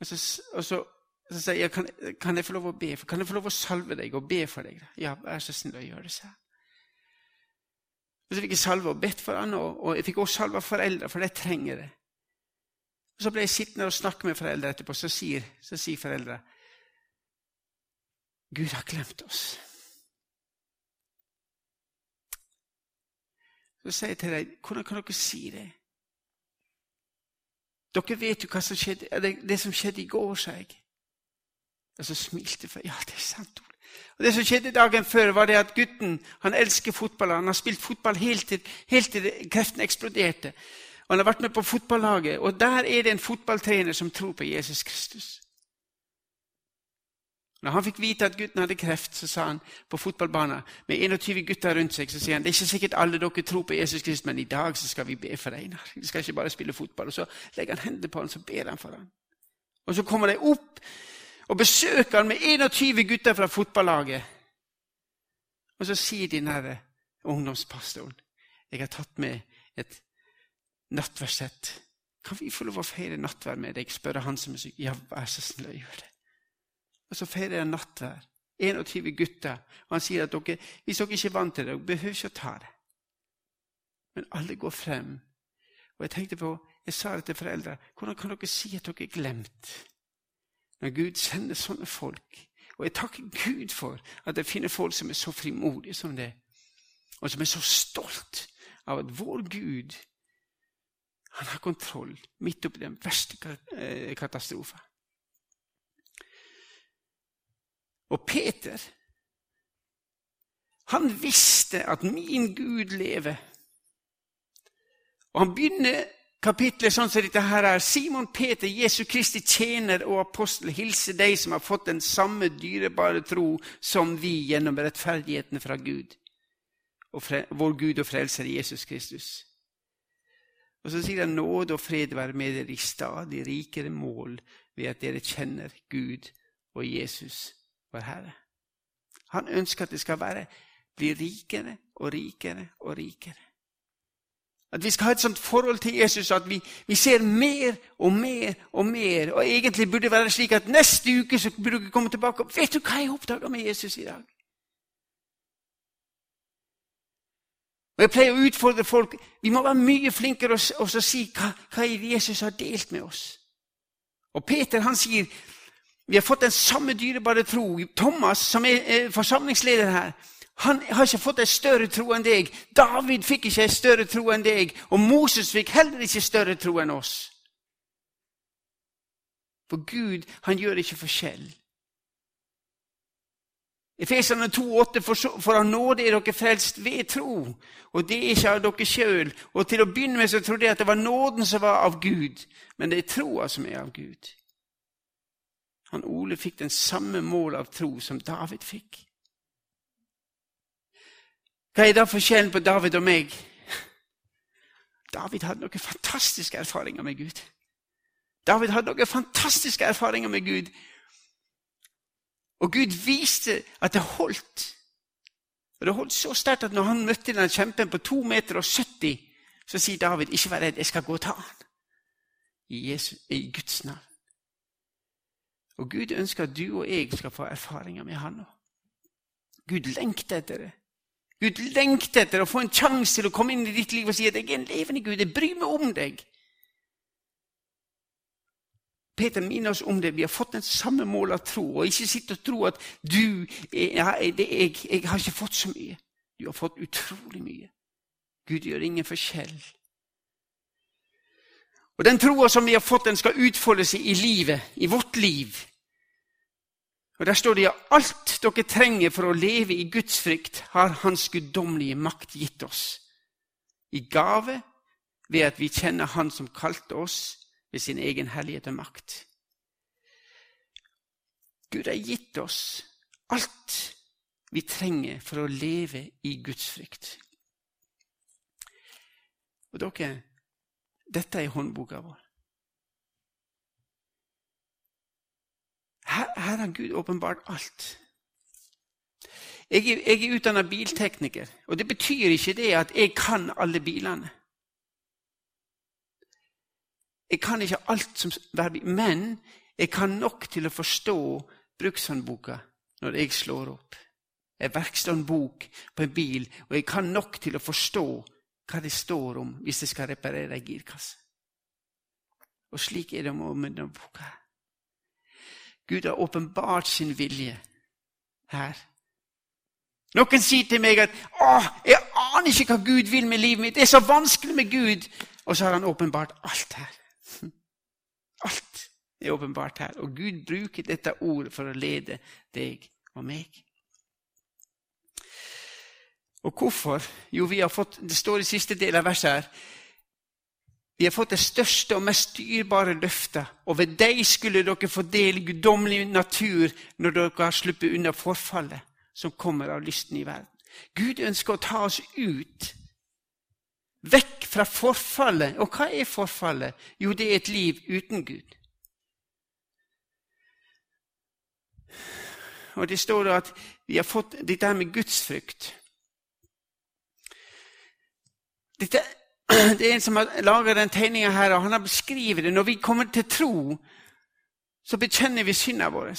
og så, og så, så sier jeg, kan, 'Kan jeg få lov å be? For, kan jeg få lov å salve deg og be for deg?' 'Ja, vær så snill å gjøre det', sa jeg. Så fikk jeg salve og bedt for han, og, og jeg fikk også salve foreldre, for de trenger det. Og Så ble jeg sittende og snakke med foreldre etterpå, så sier, så sier foreldre Gud har glemt oss. Så sier jeg til dem, hvordan kan dere si det? Dere vet jo hva som skjedde, det, det som skjedde i går, sa jeg. Og så smilte jeg. Ja, det er sant. Og Det som skjedde dagen før, var det at gutten han elsker fotball. Han har spilt fotball helt til, helt til kreften eksploderte. Og Han har vært med på fotballaget, og der er det en fotballtrener som tror på Jesus Kristus. Når han fikk vite at gutten hadde kreft, så sa han på fotballbanen med 21 gutter rundt seg, så sier han det er ikke sikkert alle dere tror på Jesus Kristus, men i dag så skal vi be for deg. Vi skal ikke bare spille fotball. Og Så legger han hendene på ham, så ber han for ham. Og så kommer de opp og besøker han med 21 gutter fra fotballaget. Og så sier denne ungdomspastoren jeg har tatt med et nattverdsett. Kan vi få lov å feire nattverd med deg? spør han som er syk. Ja, vær så snill å gjøre det. Og så feirer jeg nattvær. 21 gutter. Og han sier at dere, hvis dere ikke er vant til det, dere behøver ikke å ta det. Men alle går frem. Og jeg tenkte på, jeg sa det til foreldre. Hvordan kan dere si at dere er glemt? Når Gud sender sånne folk. Og jeg takker Gud for at jeg finner folk som er så frimodige som det. Og som er så stolt av at vår Gud han har kontroll midt oppi den verste eh, katastrofen. Og Peter, han visste at min Gud lever. Og han begynner kapitlet sånn som dette her er. Simon Peter, Jesu Kristi tjener og apostel, hilser deg som har fått den samme dyrebare tro som vi gjennom rettferdigheten fra Gud. Fre, vår Gud og frelser Jesus Kristus. Og så sier han nåde og fred være med dere i stadig rikere mål ved at dere kjenner Gud og Jesus vår Herre. Han ønsker at det skal være, bli rikere og rikere og rikere. At vi skal ha et sånt forhold til Jesus at vi, vi, ser mer og mer og mer. Og egentlig burde det være slik at neste uke så burde vi komme tilbake og Vet du hva jeg oppdaga med Jesus i dag? Og Jeg pleier å utfordre folk. Vi må være mye flinkere til å si hva, hva Jesus har delt med oss. Og Peter han sier vi har fått den samme dyrebare tro. Thomas, som er forsamlingsleder her, han har ikke fått en større tro enn deg. David fikk ikke en større tro enn deg. Og Moses fikk heller ikke større tro enn oss. For Gud, han gjør ikke forskjell. Efeserne 2,8 for, av nåde er dere frelst ved tro, og det er ikke av dere sjøl. Og til å begynne med så trodde jeg at det var nåden som var av Gud, men det er troa som er av Gud. Han Ole fikk den samme mål av tro som David fikk. Hva er da forskjellen på David og meg? David hadde noen fantastiske erfaringer med Gud. David hadde noen fantastiske erfaringer med Gud. Og Gud viste at det holdt. Og Det holdt så sterkt at når han møtte den kjempen på 2,70 meter og 70, så sier David, 'Ikke vær redd, jeg skal gå og ta han. I, I Guds navn. Og Gud ønsker at du og jeg skal få erfaringer med Han òg. Gud lengter etter det. Gud lengter etter å få en sjanse til å komme inn i ditt liv og si at 'jeg er en levende Gud'. Jeg bryr meg om deg. Peter minner oss om det. Vi har fått den samme mål av tro. Og ikke sitte og tro at du ja, det, jeg, jeg har ikke fått så mye. Du har fått utrolig mye. Gud gjør ingen forskjell. Og Den troa som vi har fått, den skal utfolde seg i livet, i vårt liv. Og Der står det at alt dere trenger for å leve i Guds frykt, har Hans guddommelige makt gitt oss. I gave ved at vi kjenner Han som kalte oss ved sin egen hellighet og makt. Gud har gitt oss alt vi trenger for å leve i Guds frykt. Og dere, dette er håndboka vår. Her, her har Gud åpenbart alt. Jeg jeg er utdanna biltekniker, og det betyr ikke det at jeg kan alle bilene. Jeg kan ikke alt som men jeg kan nok til å forstå brukshåndboka når jeg slår opp. En verkstedhåndbok på en bil, og jeg kan nok til å forstå hva det står om hvis jeg skal reparere ei girkasse. Og slik er det med denne boka. Gud har åpenbart sin vilje her. Noen sier til meg at 'Å, jeg aner ikke hva Gud vil med livet mitt.' 'Det er så vanskelig med Gud.' Og så har han åpenbart alt her. Alt er åpenbart her. Og Gud bruker dette ordet for å lede deg og meg. Og hvorfor? Jo, vi har fått, det står i siste del av verset her vi har fått det største og mest dyrebare løftet, og ved deg skulle dere få del i guddommelig natur når dere har sluppet unna forfallet som kommer av lysten i verden. Gud ønsker å ta oss ut, vekk fra forfallet. Og hva er forfallet? Jo, det er et liv uten Gud. Og det står at vi har fått dette med gudsfrykt. Dette, det er en som har laga den tegninga her, og han har beskrevet det. Når vi kommer til tro, så bekjenner vi synda vår.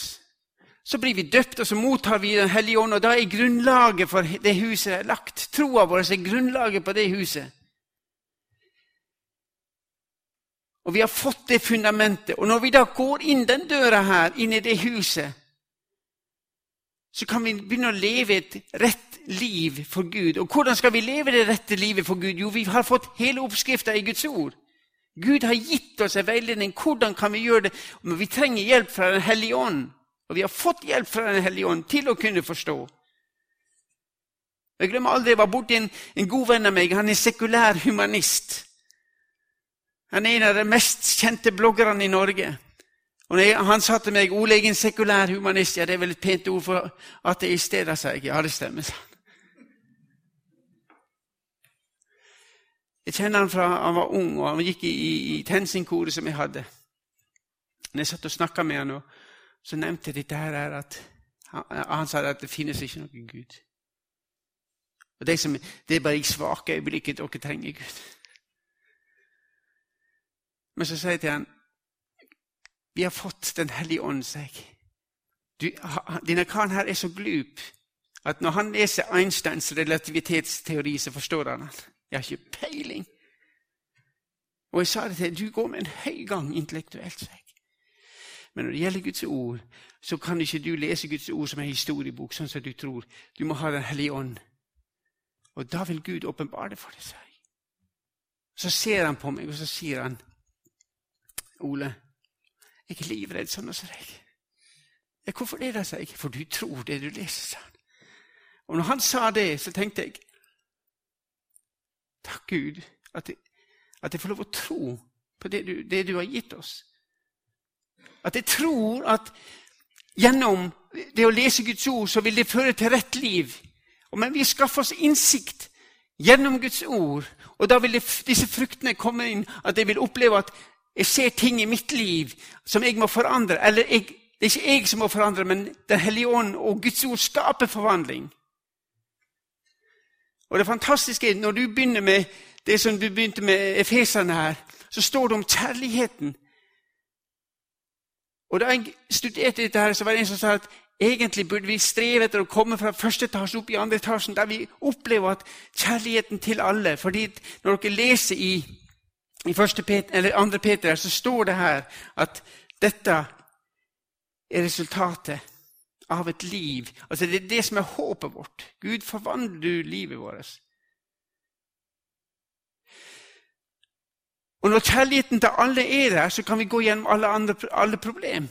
Så blir vi døpt, og så mottar vi Den hellige ånd, og da er grunnlaget for det huset lagt. Troa vår er grunnlaget på det huset. Og vi har fått det fundamentet. Og når vi da går inn den døra her, inn i det huset, så kan vi begynne å leve et rett liv for Gud. Og hvordan skal vi leve det rette livet for Gud? Jo, vi har fått hele oppskrifta i Guds ord. Gud har gitt oss en veiledning. Hvordan kan vi gjøre det? Men vi trenger hjelp fra Den hellige ånd. Og vi har fått hjelp fra Den hellige ånd til å kunne forstå. Jeg glemmer aldri jeg var borti en, en god venn av meg. Han er sekulær humanist. Han er en av de mest kjente bloggerne i Norge. Og Han sa til meg Ole, en sekulær humanist. Ja, det er vel et pent ord for ateister, sa jeg. Ja, det stemmer, sa Jeg kjenner han fra han var ung, og han gikk i, i, TenSing-koret som jeg hadde. Når jeg satt og snakka med han, så nevnte jeg dette her at han, han, sa at det finnes ikke noen Gud. Og Det, som, det er bare i svake øyeblikket dere trenger Gud. Men så sier jeg til han vi har fått Den hellige ånd, sier jeg. denne karen her er så glup at når han leser Einsteins relativitetsteori, så forstår han den. Jeg har ikke peiling. Og jeg sa det til du går med en høy gang intellektuelt, jeg. Men når det gjelder Guds ord, så kan ikke du lese Guds ord som en historiebok, sånn som du tror. Du må ha Den hellige ånd. Og da vil Gud åpenbare det for deg, sier. Så ser han på meg, og så sier han, Ole, jeg er livredd sånn som deg. Hvorfor hvorfor det, da, jeg. For du tror det du leser, sa han. Og når han sa det, så tenkte jeg Takk, Gud, at jeg, at jeg får lov å tro på det du, det du, har gitt oss. At jeg tror at gjennom det å lese Guds ord, så vil det føre til rett liv. Men vi skaffer oss innsikt gjennom Guds ord. Og da vil det, disse fruktene komme inn, at jeg vil oppleve at jeg ser ting i mitt liv som jeg må forandre. Eller jeg, det er ikke jeg som må forandre, men Den hellige ånd og Guds ord skaper forvandling. Og det fantastiske er når du begynner med det som du begynte med Efeserne her, så står det om kjærligheten. Og Da jeg studerte dette, her, så var det en som sa at egentlig burde vi streve etter å komme fra første etasje opp i andre etasjen, der vi opplever at kjærligheten til alle. Fordi når dere leser i i Peter, 2. Peter så står det her at dette er resultatet av et liv. Altså Det er det som er håpet vårt. Gud, forvandler du livet vårt? Og når kjærligheten til alle er der, så kan vi gå gjennom alle, andre, alle problem.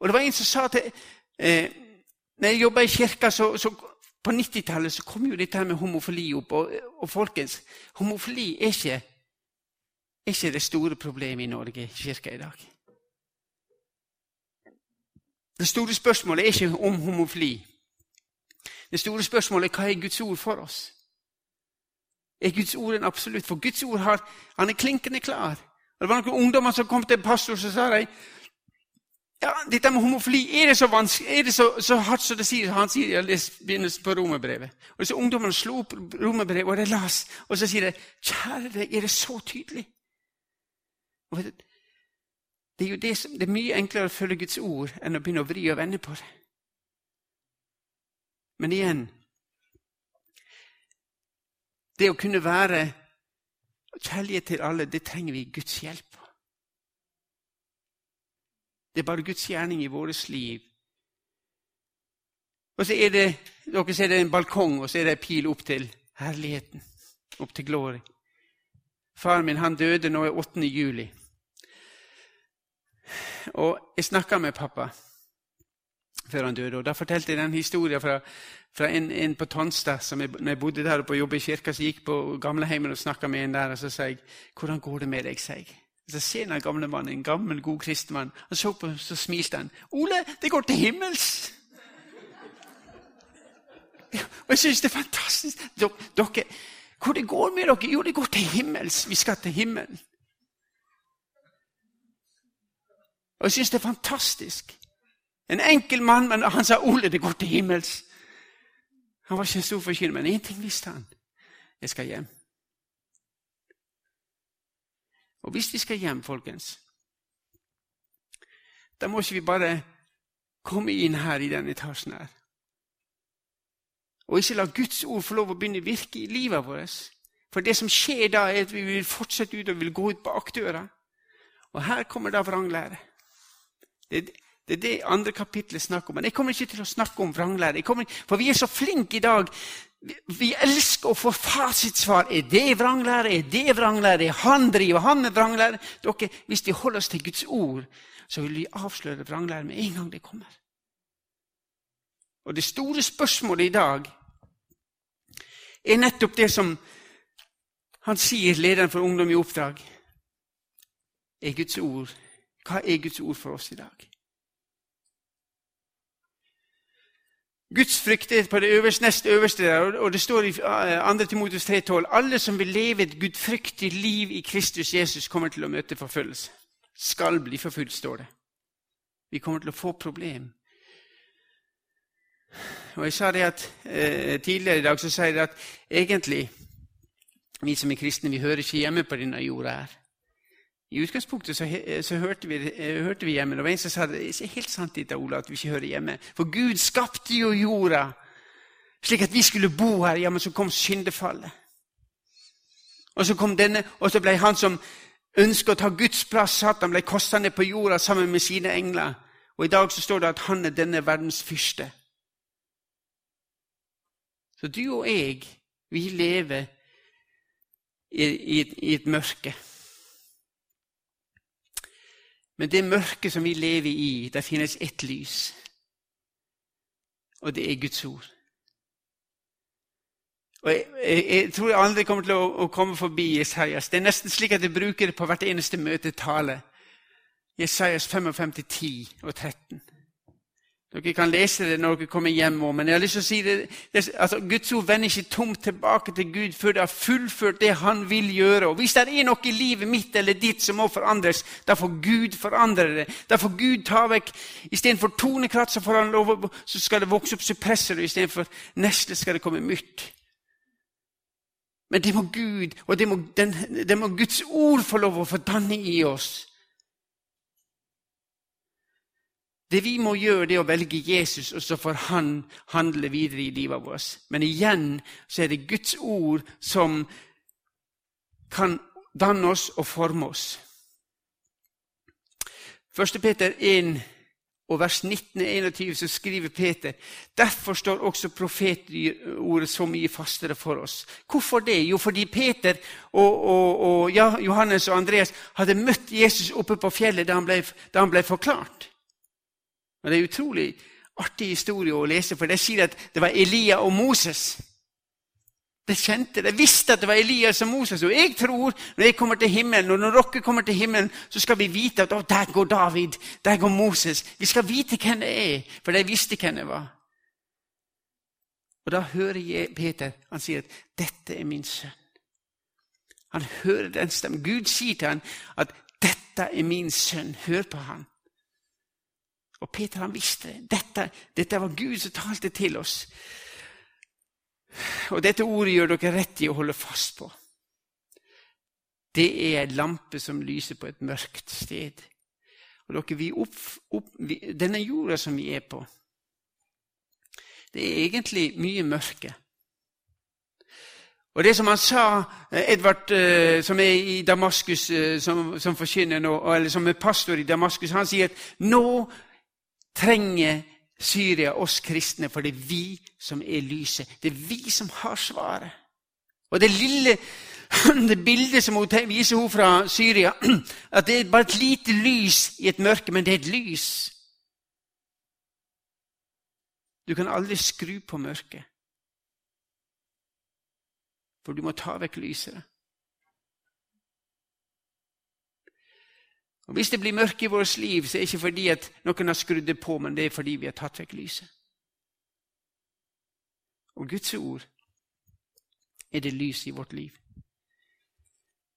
Og det var en som sa til eh, Når jeg jobba i kirka, så, så på 90-tallet kom jo dette med homofili opp. Og, og folkens, homofili er ikke, er ikke, det store problemet i Norge, kirka i dag. Det store spørsmålet er ikke om homofili. Det store spørsmålet er hva er Guds ord for oss? Er Guds ord en absolutt? For Guds ord har, han er klinkende klar. Det var noen ungdommer som kom til pastor og sa de, ja, dette med homofili, er det så er det så, så hardt som det sier? Han sier jeg leser begynnelsen på romerbrevet. Og disse Ungdommene slo opp romerbrevet, og de las, og så sier de Kjære deg, er det så tydelig? Og vet du, det er jo det, som, det er mye enklere å følge Guds ord enn å begynne å vri og vende på det. Men igjen Det å kunne være kjærlighet til alle, det trenger vi Guds hjelp på. Det er bare Guds gjerning i vårt liv. Og så er det, dere ser det en balkong, og så er det en pil opp til herligheten. Opp til glory. Faren min han døde nå 8. juli. Og jeg snakka med pappa før han døde. og Da fortalte jeg den historien fra, fra en, en, på Tonstad. som jeg, når jeg bodde der og jobbet i kirka, så gikk på gamleheimen og snakka med en der. og Så sa jeg 'Hvordan går det med deg?' sa jeg. Så ser den gamle mannen, en gammel, god kristen mann. Han så på så smilte han. 'Ole, det går til himmels!' Og jeg syns det er fantastisk. Dere, hvor det går med dere? Jo, det går til himmels. Vi skal til himmelen. Og jeg syns det er fantastisk. En enkel mann, men han sa 'Ole, det går til himmels'. Han var ikke en stor forkynner, men én ting visste han. Jeg skal hjem. Og hvis vi skal hjem, folkens, da må ikke vi bare komme inn her i denne etasjen her. Og ikke la Guds ord få lov å begynne å virke i livet vårt. For det som skjer da, er at vi vil fortsette ut og vil gå ut bakdøra. Og her kommer da vranglære. Det, det er det andre kapitlet snakker om. Men jeg kommer ikke til å snakke om vranglære. For vi er så flinke i dag. Vi elsker å få fasitsvar. Er det vranglære? Er det vranglære? Er Han driver han med vranglære? Dere, Hvis de holder oss til Guds ord, så vil de avsløre vranglære med en gang det kommer. Og det store spørsmålet i dag er nettopp det som han sier, lederen for Ungdom i oppdrag. Er Guds ord, Hva er Guds ord for oss i dag? Guds frykt er på det øverste, nest øverste der, og det står i 2. Timotus 3,12.: Alle som vil leve et gudfryktig liv i Kristus Jesus, kommer til å møte forfølgelse. Skal bli forfulgt, står det. Vi kommer til å få problem. Og jeg sa det at eh, Tidligere i dag så sa jeg at egentlig, vi som er kristne, vi hører ikke hjemme på denne jorda her. I utgangspunktet så, så hørte, vi, eh, hørte, vi, hjemme. En som sa det er helt sant dette, Ola, at vi ikke hører hjemme. For Gud skapte jo jorda slik at vi skulle bo her. Ja, men så kom syndefallet. Og så kom denne, og så ble han som ønsket å ta Guds plass, Satan, ble kasta ned på jorda sammen med sine engler. Og i dag så står det at han er denne verdens fyrste. Så du og jeg, vi lever i, i, i et mørke. Men det mørket som vi lever i, der finnes ett lys. Og det er Guds ord. Og jeg, jeg, jeg tror aldri kommer til å, å, komme forbi Jesajas. Det er nesten slik at jeg bruker det på hvert eneste møte tale. Jesajas 55, 10 og 13. Dere kan lese det når dere kommer hjem. Men jeg har lyst til å si det, det altså, Guds ord vender ikke tomt tilbake til Gud før det har fullført det han vil gjøre. Og Hvis det er noe i livet mitt eller ditt som må forandres, da får Gud forandre det. Da får Gud ta vekk Istedenfor tonekratt så, får han lov, så skal det vokse opp suppresser, og istedenfor nesle skal det komme myrt. Men det må Gud, og det må, den, det må Guds ord få lov å få danne i oss. Det vi må gjøre, det er å velge Jesus, og så får han handle videre i livet vårt. Men igjen så er det Guds ord som kan danne oss og forme oss. 1. Peter 1 og vers 19-21 så skriver Peter derfor står også profetordet så mye fastere for oss. Hvorfor det? Jo, fordi Peter og, og, og ja, Johannes og Andreas hadde møtt Jesus oppe på fjellet da han ble, da han ble forklart. Og Det er en utrolig artig historie å lese, for det sier at det var Elia og Moses De kjente det, visste at det var Elias og Moses. Og jeg tror når jeg kommer til himmelen, og når dere kommer til himmelen, så skal vi vite at oh, der går David, der går Moses. Vi skal vite hvem det er, for de visste hvem det var. Og da hører jeg Peter han sier at 'dette er min sønn'. Han hører den stemmen. Gud sier til ham at 'dette er min sønn'. Hør på ham. Og Peter han visste det. Dette, dette var Gud som talte til oss. Og dette ordet gjør dere rett i å holde fast på. Det er en lampe som lyser på et mørkt sted. Og dere, vi opp, opp, vi, Denne jorda som vi er på, det er egentlig mye mørke. Og det som han sa, Edvard, eh, som er i Damaskus, eh, som, som forkynner nå, eller som er pastor i Damaskus, han sier at nå trenger Syria, oss kristne, for det er vi som er lyset. Det er vi som har svaret. Og det lille det bildet som hun viser hun fra Syria, at det er bare et lite lys i et mørke, men det er et lys. Du kan aldri skru på mørket, for du må ta vekk lyset. Og Hvis det blir mørke i vårt liv, så er det ikke fordi at noen har skrudd det på, men det er fordi vi har tatt vekk lyset. Og Guds ord er det lys i vårt liv.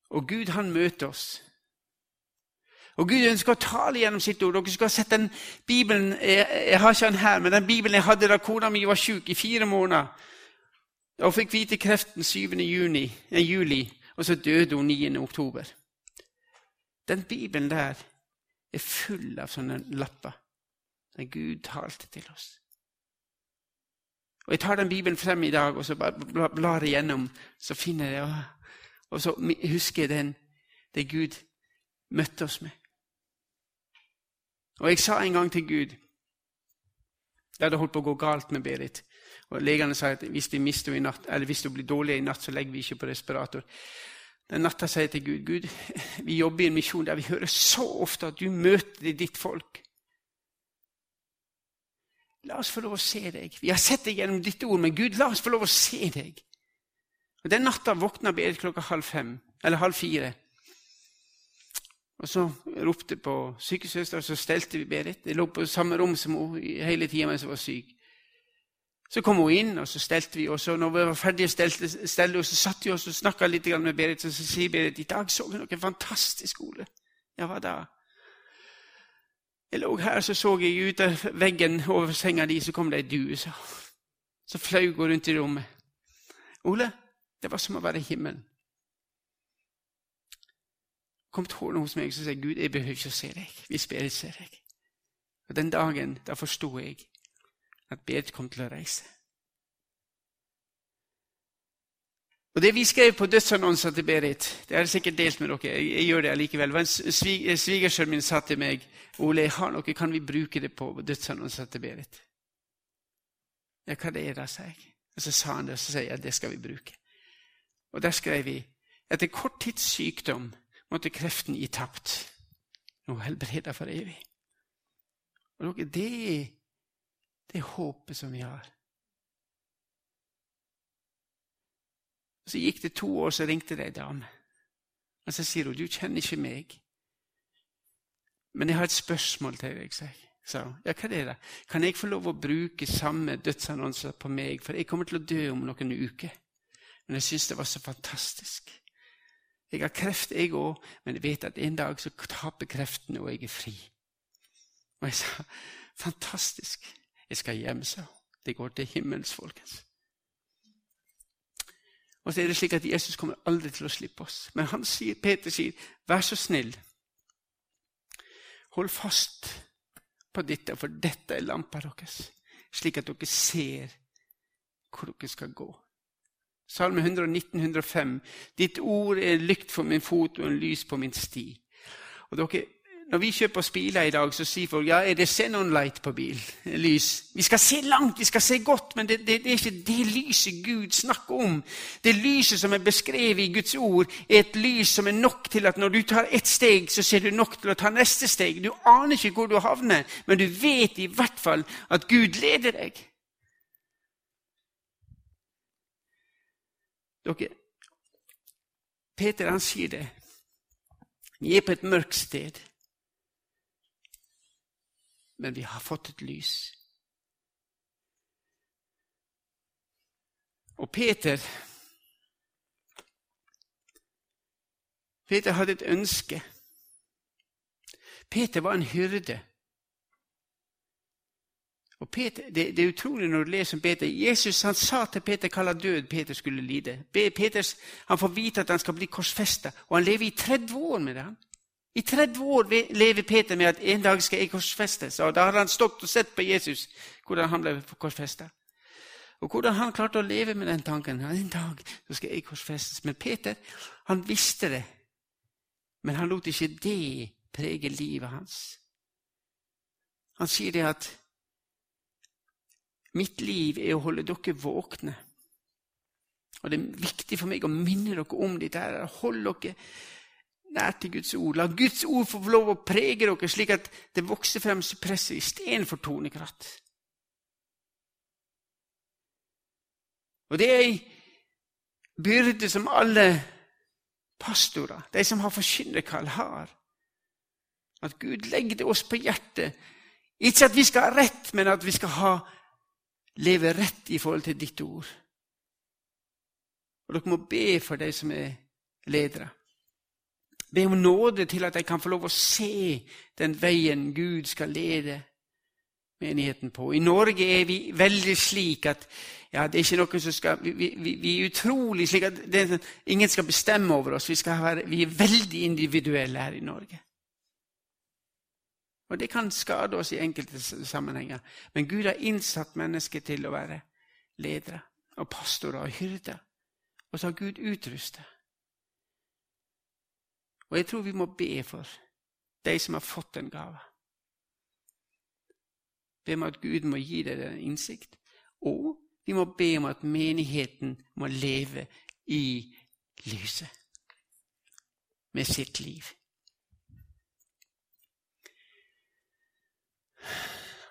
Og Gud, han møter oss. Og Gud ønsker å tale gjennom sitt ord. Dere skal ha sett den Bibelen jeg, har ikke den her, men den Bibelen jeg hadde da kona mi var syk i fire måneder. Hun fikk vite kreften 7. Juni, juli, og så døde hun 9. oktober. Den Bibelen der er full av sånne lapper der Gud talte til oss. Og Jeg tar den Bibelen frem i dag og så bare blar igjennom, så finner jeg det. Og så husker jeg den, det Gud møtte oss med. Og jeg sa en gang til Gud Det hadde holdt på å gå galt med Berit. Og Legene sa at hvis, eller hvis du blir dårlig i natt, så legger vi ikke på respirator. Den natta sier jeg til Gud Gud, vi jobber i en misjon der vi hører så ofte at du møter ditt folk. La oss få lov å se deg. Vi har sett deg gjennom ditt ord, men Gud, la oss få lov å se deg. Og Den natta våkna Berit klokka halv fem, eller halv fire. Og Så ropte på sykesøster, og så stelte vi Berit. Jeg lå på samme rom som hun hele tida mens hun var syk. Så kom hun inn, og så stelte vi. Og når vi var ferdige stelte, stelte så satt vi oss og snakka litt med Berit. Og så sier Berit i dag så vi noe fantastisk, Ole. Ja, hva da? Jeg lå her, så så jeg ut av veggen over senga di, så kom det ei due. Så, så fløy hun rundt i rommet. Ole, det var som å være i himmelen. Kom tårene hos meg og sa Gud, jeg behøver ikke å se deg hvis Berit ser deg. Og Den dagen da forsto jeg at Berit kom til å reise. Og Det vi skrev på dødsannonsen til Berit, det har jeg sikkert delt med dere. Jeg, jeg gjør det allikevel. Svigersønnen min sa til meg Ole, jeg har noe, kan vi bruke det på dødsannonsen til Berit? Ja, hva det er da, sa jeg. Og Så sa han det, og så sier jeg at det skal vi bruke. Og Der skrev vi etter kort tids sykdom måtte kreften gi tapt. Nå helbreda for evig. Og dere, det er det håpet som vi har. Så gikk det to år, så ringte det ei dame. Og så sier hun, 'Du kjenner ikke meg.' 'Men jeg har et spørsmål til deg', sa jeg. ja, hva er det? Kan jeg få lov å bruke samme dødsannonser på meg? For jeg kommer til å dø om noen uker. Men jeg syns det var så fantastisk. Jeg har kreft, jeg òg, men jeg vet at en dag så taper kreftene, og jeg er fri. Og jeg sa fantastisk. Jeg skal hjem, sa Det går til himmels, folkens. Og så er det slik at Jesus kommer aldri til å slippe oss. Men han sier, Peter sier, 'Vær så snill, hold fast på dette, for dette er lampa deres', slik at dere ser hvor dere skal gå. Salme 119, 105. Ditt ord er lykt for min fot og en lys på min sti. Og dere, når vi kjøper biler i dag, så sier folk ja, er det xenon-light på bil. Lys. Vi skal se langt, vi skal se godt, men det, det, det, er ikke det lyset Gud snakker om. Det lyset som er beskrevet i Guds ord, er et lys som er nok til at når du tar ett steg, så ser du nok til å ta neste steg. Du aner ikke hvor du havner, men du vet i hvert fall at Gud leder deg. dere, Peter han sier det. Vi er på et mørkt sted, men vi har fått et lys. Og Peter Peter hadde et ønske. Peter var en hyrde. Og Peter, det, det, er utrolig når du leser om Peter. Jesus han sa til Peter hva død Peter skulle lide. Peter, han får vite at han skal bli korsfesta, og han lever i 30 år med det. I 30 år lever Peter med at en dag skal jeg korsfestes. Og da har han stått og sett på Jesus, hvordan han ble korsfesta. Og hvordan han klarte å leve med den tanken. En dag skal jeg korsfestes. Men Peter han visste det. Men han lot ikke det prege livet hans. Han sier det at mitt liv er å holde dere våkne. Og det er viktig for meg å minne dere om dette. Hold dere nær til Guds ord. La Guds ord få lov å prege dere, slik at det vokser frem suppresser istedenfor tonekratt. Og det er ei byrde som alle pastorer, de som har forkynnerkall, har. At Gud legger det oss på hjertet. Ikke at vi skal ha rett, men at vi skal ha, leve rett i forhold til ditt ord. Og dere må be for de som er ledere. Be om nåde til at jeg kan få lov å se den veien Gud skal lede menigheten på. I Norge er vi veldig slik at ja, det er ikke noen som skal, vi, vi, vi er utrolig slik at det, ingen skal bestemme over oss. Vi, være, vi, er veldig individuelle her i Norge. Og Det kan skade oss i enkelte sammenhenger. Men Gud har innsatt mennesker til å være ledere og pastorer og hyrder. Og så har Gud utrustet. Og jeg tror vi må be for de som har fått den gava. Be om at Gud må gi deg den innsikt. Og vi må be om at menigheten må leve i lyset med sitt liv.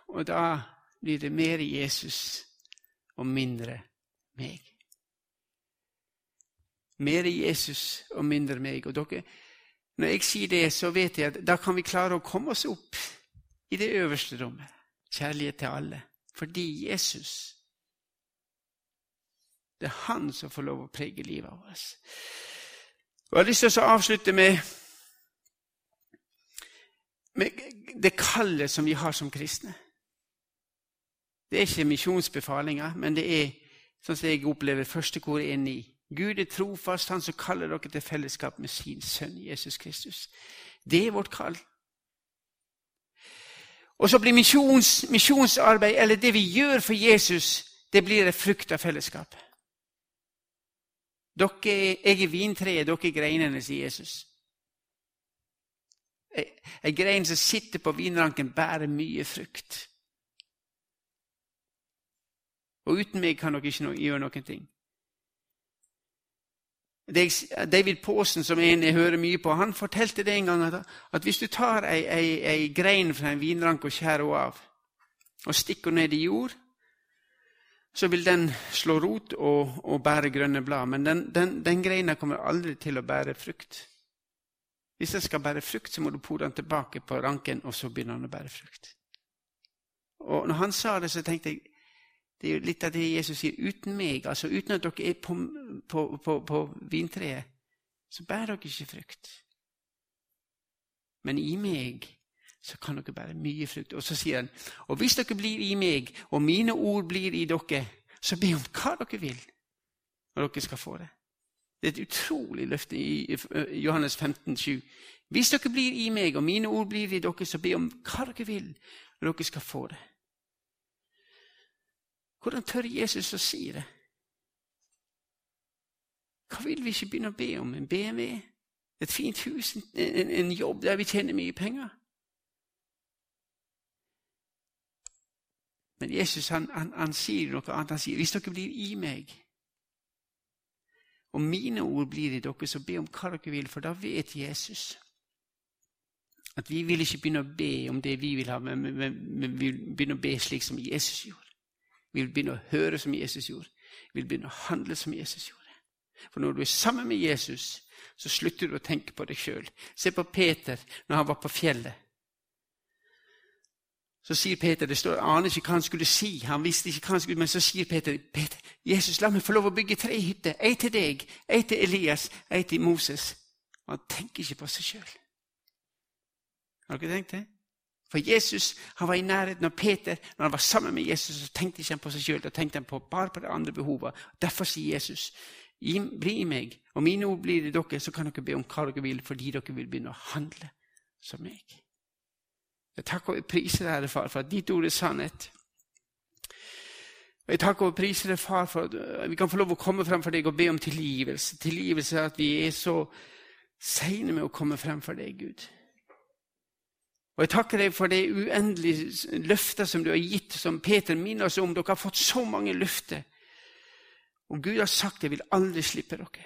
Og da blir det mer Jesus og mindre meg. Mer Jesus og mindre meg. Og dere, når jeg sier det, så vet jeg at da kan vi klare å komme oss opp i det øverste rommet. Kjærlighet til alle. Fordi Jesus Det er han som får lov å prege livet av oss. Og Jeg har lyst til å avslutte med, med det kallet som vi har som kristne. Det er ikke misjonsbefalinger, men det er sånn som jeg opplever første kor 1.9. Gud er trofast, han som kaller dere til fellesskap med sin sønn Jesus Kristus. Det er vårt kall. Og så blir misjons, misjonsarbeid, eller det vi gjør for Jesus, det blir en frukt av fellesskap. Dere, jeg er vintreet, dere er greinene, sier Jesus. Ei grein som sitter på vinranken, bærer mye frukt. Og uten meg kan dere ikke gjøre noen ting. David Paasen, som en jeg hører mye på, han fortalte det en gang at, at hvis du tar ei, ei, ei grein fra en vinrank og skjærer henne av, og stikker ned i jord, så vil den slå rot og, og bære grønne blad. Men den, den, den, greina kommer aldri til å bære frukt. Hvis den skal bære frukt, så må du pore den tilbake på ranken, og så begynner den å bære frukt. Og når han sa det, så tenkte jeg det er jo litt av det Jesus sier. Uten meg, altså uten at dere er på, på, på, på vintreet, så bærer dere ikke frukt. Men i meg så kan dere bære mye frukt. Og så sier han, og hvis dere blir i meg, og mine ord blir i dere, så be om hva dere vil, og dere skal få det. Det er et utrolig løfte i Johannes 15, 7. Hvis dere blir i meg, og mine ord blir i dere, så be om hva dere vil, og dere skal få det. Hvordan tør Jesus å si det? Hva vil vi ikke begynne å be om? En BMW? Et fint hus? En, en jobb der vi tjener mye penger? Men Jesus han, han, han sier noe annet. Han sier hvis dere blir i meg, og mine ord blir i dere, så be om hva dere vil, for da vet Jesus at vi vil ikke begynne å be om det vi vil ha, men, vi vil begynne å be slik som Jesus gjorde. Vi vil begynne å høre som Jesus gjorde. Vi vil begynne å handle som Jesus gjorde. For når du er sammen med Jesus, så slutter du å tenke på deg sjøl. Se på Peter når han var på fjellet. Så sier Peter det står, Han aner ikke hva han skulle si, han visste ikke hva han skulle, men så sier Peter, Peter Jesus, la meg få lov å bygge tre hytter. Ei til deg, ei til Elias, ei til Moses. Han tenker ikke på seg sjøl. Har dere tenkt det? For Jesus han var i nærheten av Peter. Når han var sammen med Jesus, så tenkte ikke han på seg sjøl. Da tenkte han på, bare på det andre behovet. Derfor sier Jesus, bli i meg, og mine ord blir det dere, så kan dere be om hva dere vil, fordi dere vil begynne å handle som meg. Jeg takker og priser deg, Herre Far, for at ditt ord er sannhet. Og Jeg takker og priser deg, Far, for at vi kan få lov å komme frem for deg og be om tilgivelse. Tilgivelse at vi er så seine med å komme frem for deg, Gud. Og Jeg takker deg for det uendelige løftet som du har gitt, som Peter minner oss om. Dere har fått så mange løfter. Og Gud har sagt jeg vil aldri slippe dere.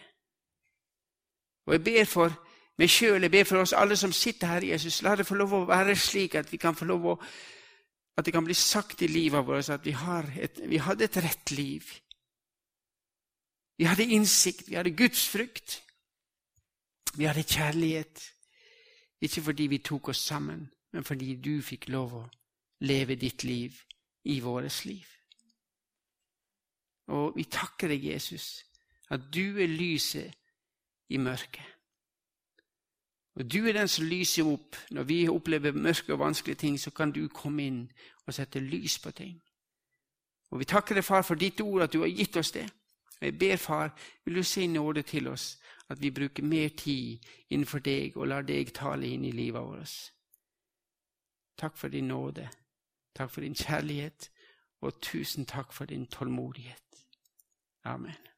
Og jeg ber for meg sjøl, jeg ber for oss alle som sitter her, Jesus. La det få lov å være slik at vi kan få lov å at det kan bli sagt i livet vårt at vi, et, vi hadde et rett liv. Vi hadde innsikt, vi hadde gudsfrykt. Vi hadde kjærlighet. Ikke fordi vi tok oss sammen, men fordi du fikk lov å leve ditt liv i vårt liv. Og vi takker deg, Jesus, at du er lyset i mørket. Og Du er den som lyser opp. Når vi opplever mørke og vanskelige ting, så kan du komme inn og sette lys på ting. Og Vi takker deg, far, for ditt ord, at du har gitt oss det. Og Jeg ber, far, vil du si nåde til oss, at vi bruker mer tid innenfor deg og lar deg tale inn i livet vårt. Takk for din nåde. Takk for din kjærlighet. Og tusen takk for din tålmodighet. Amen.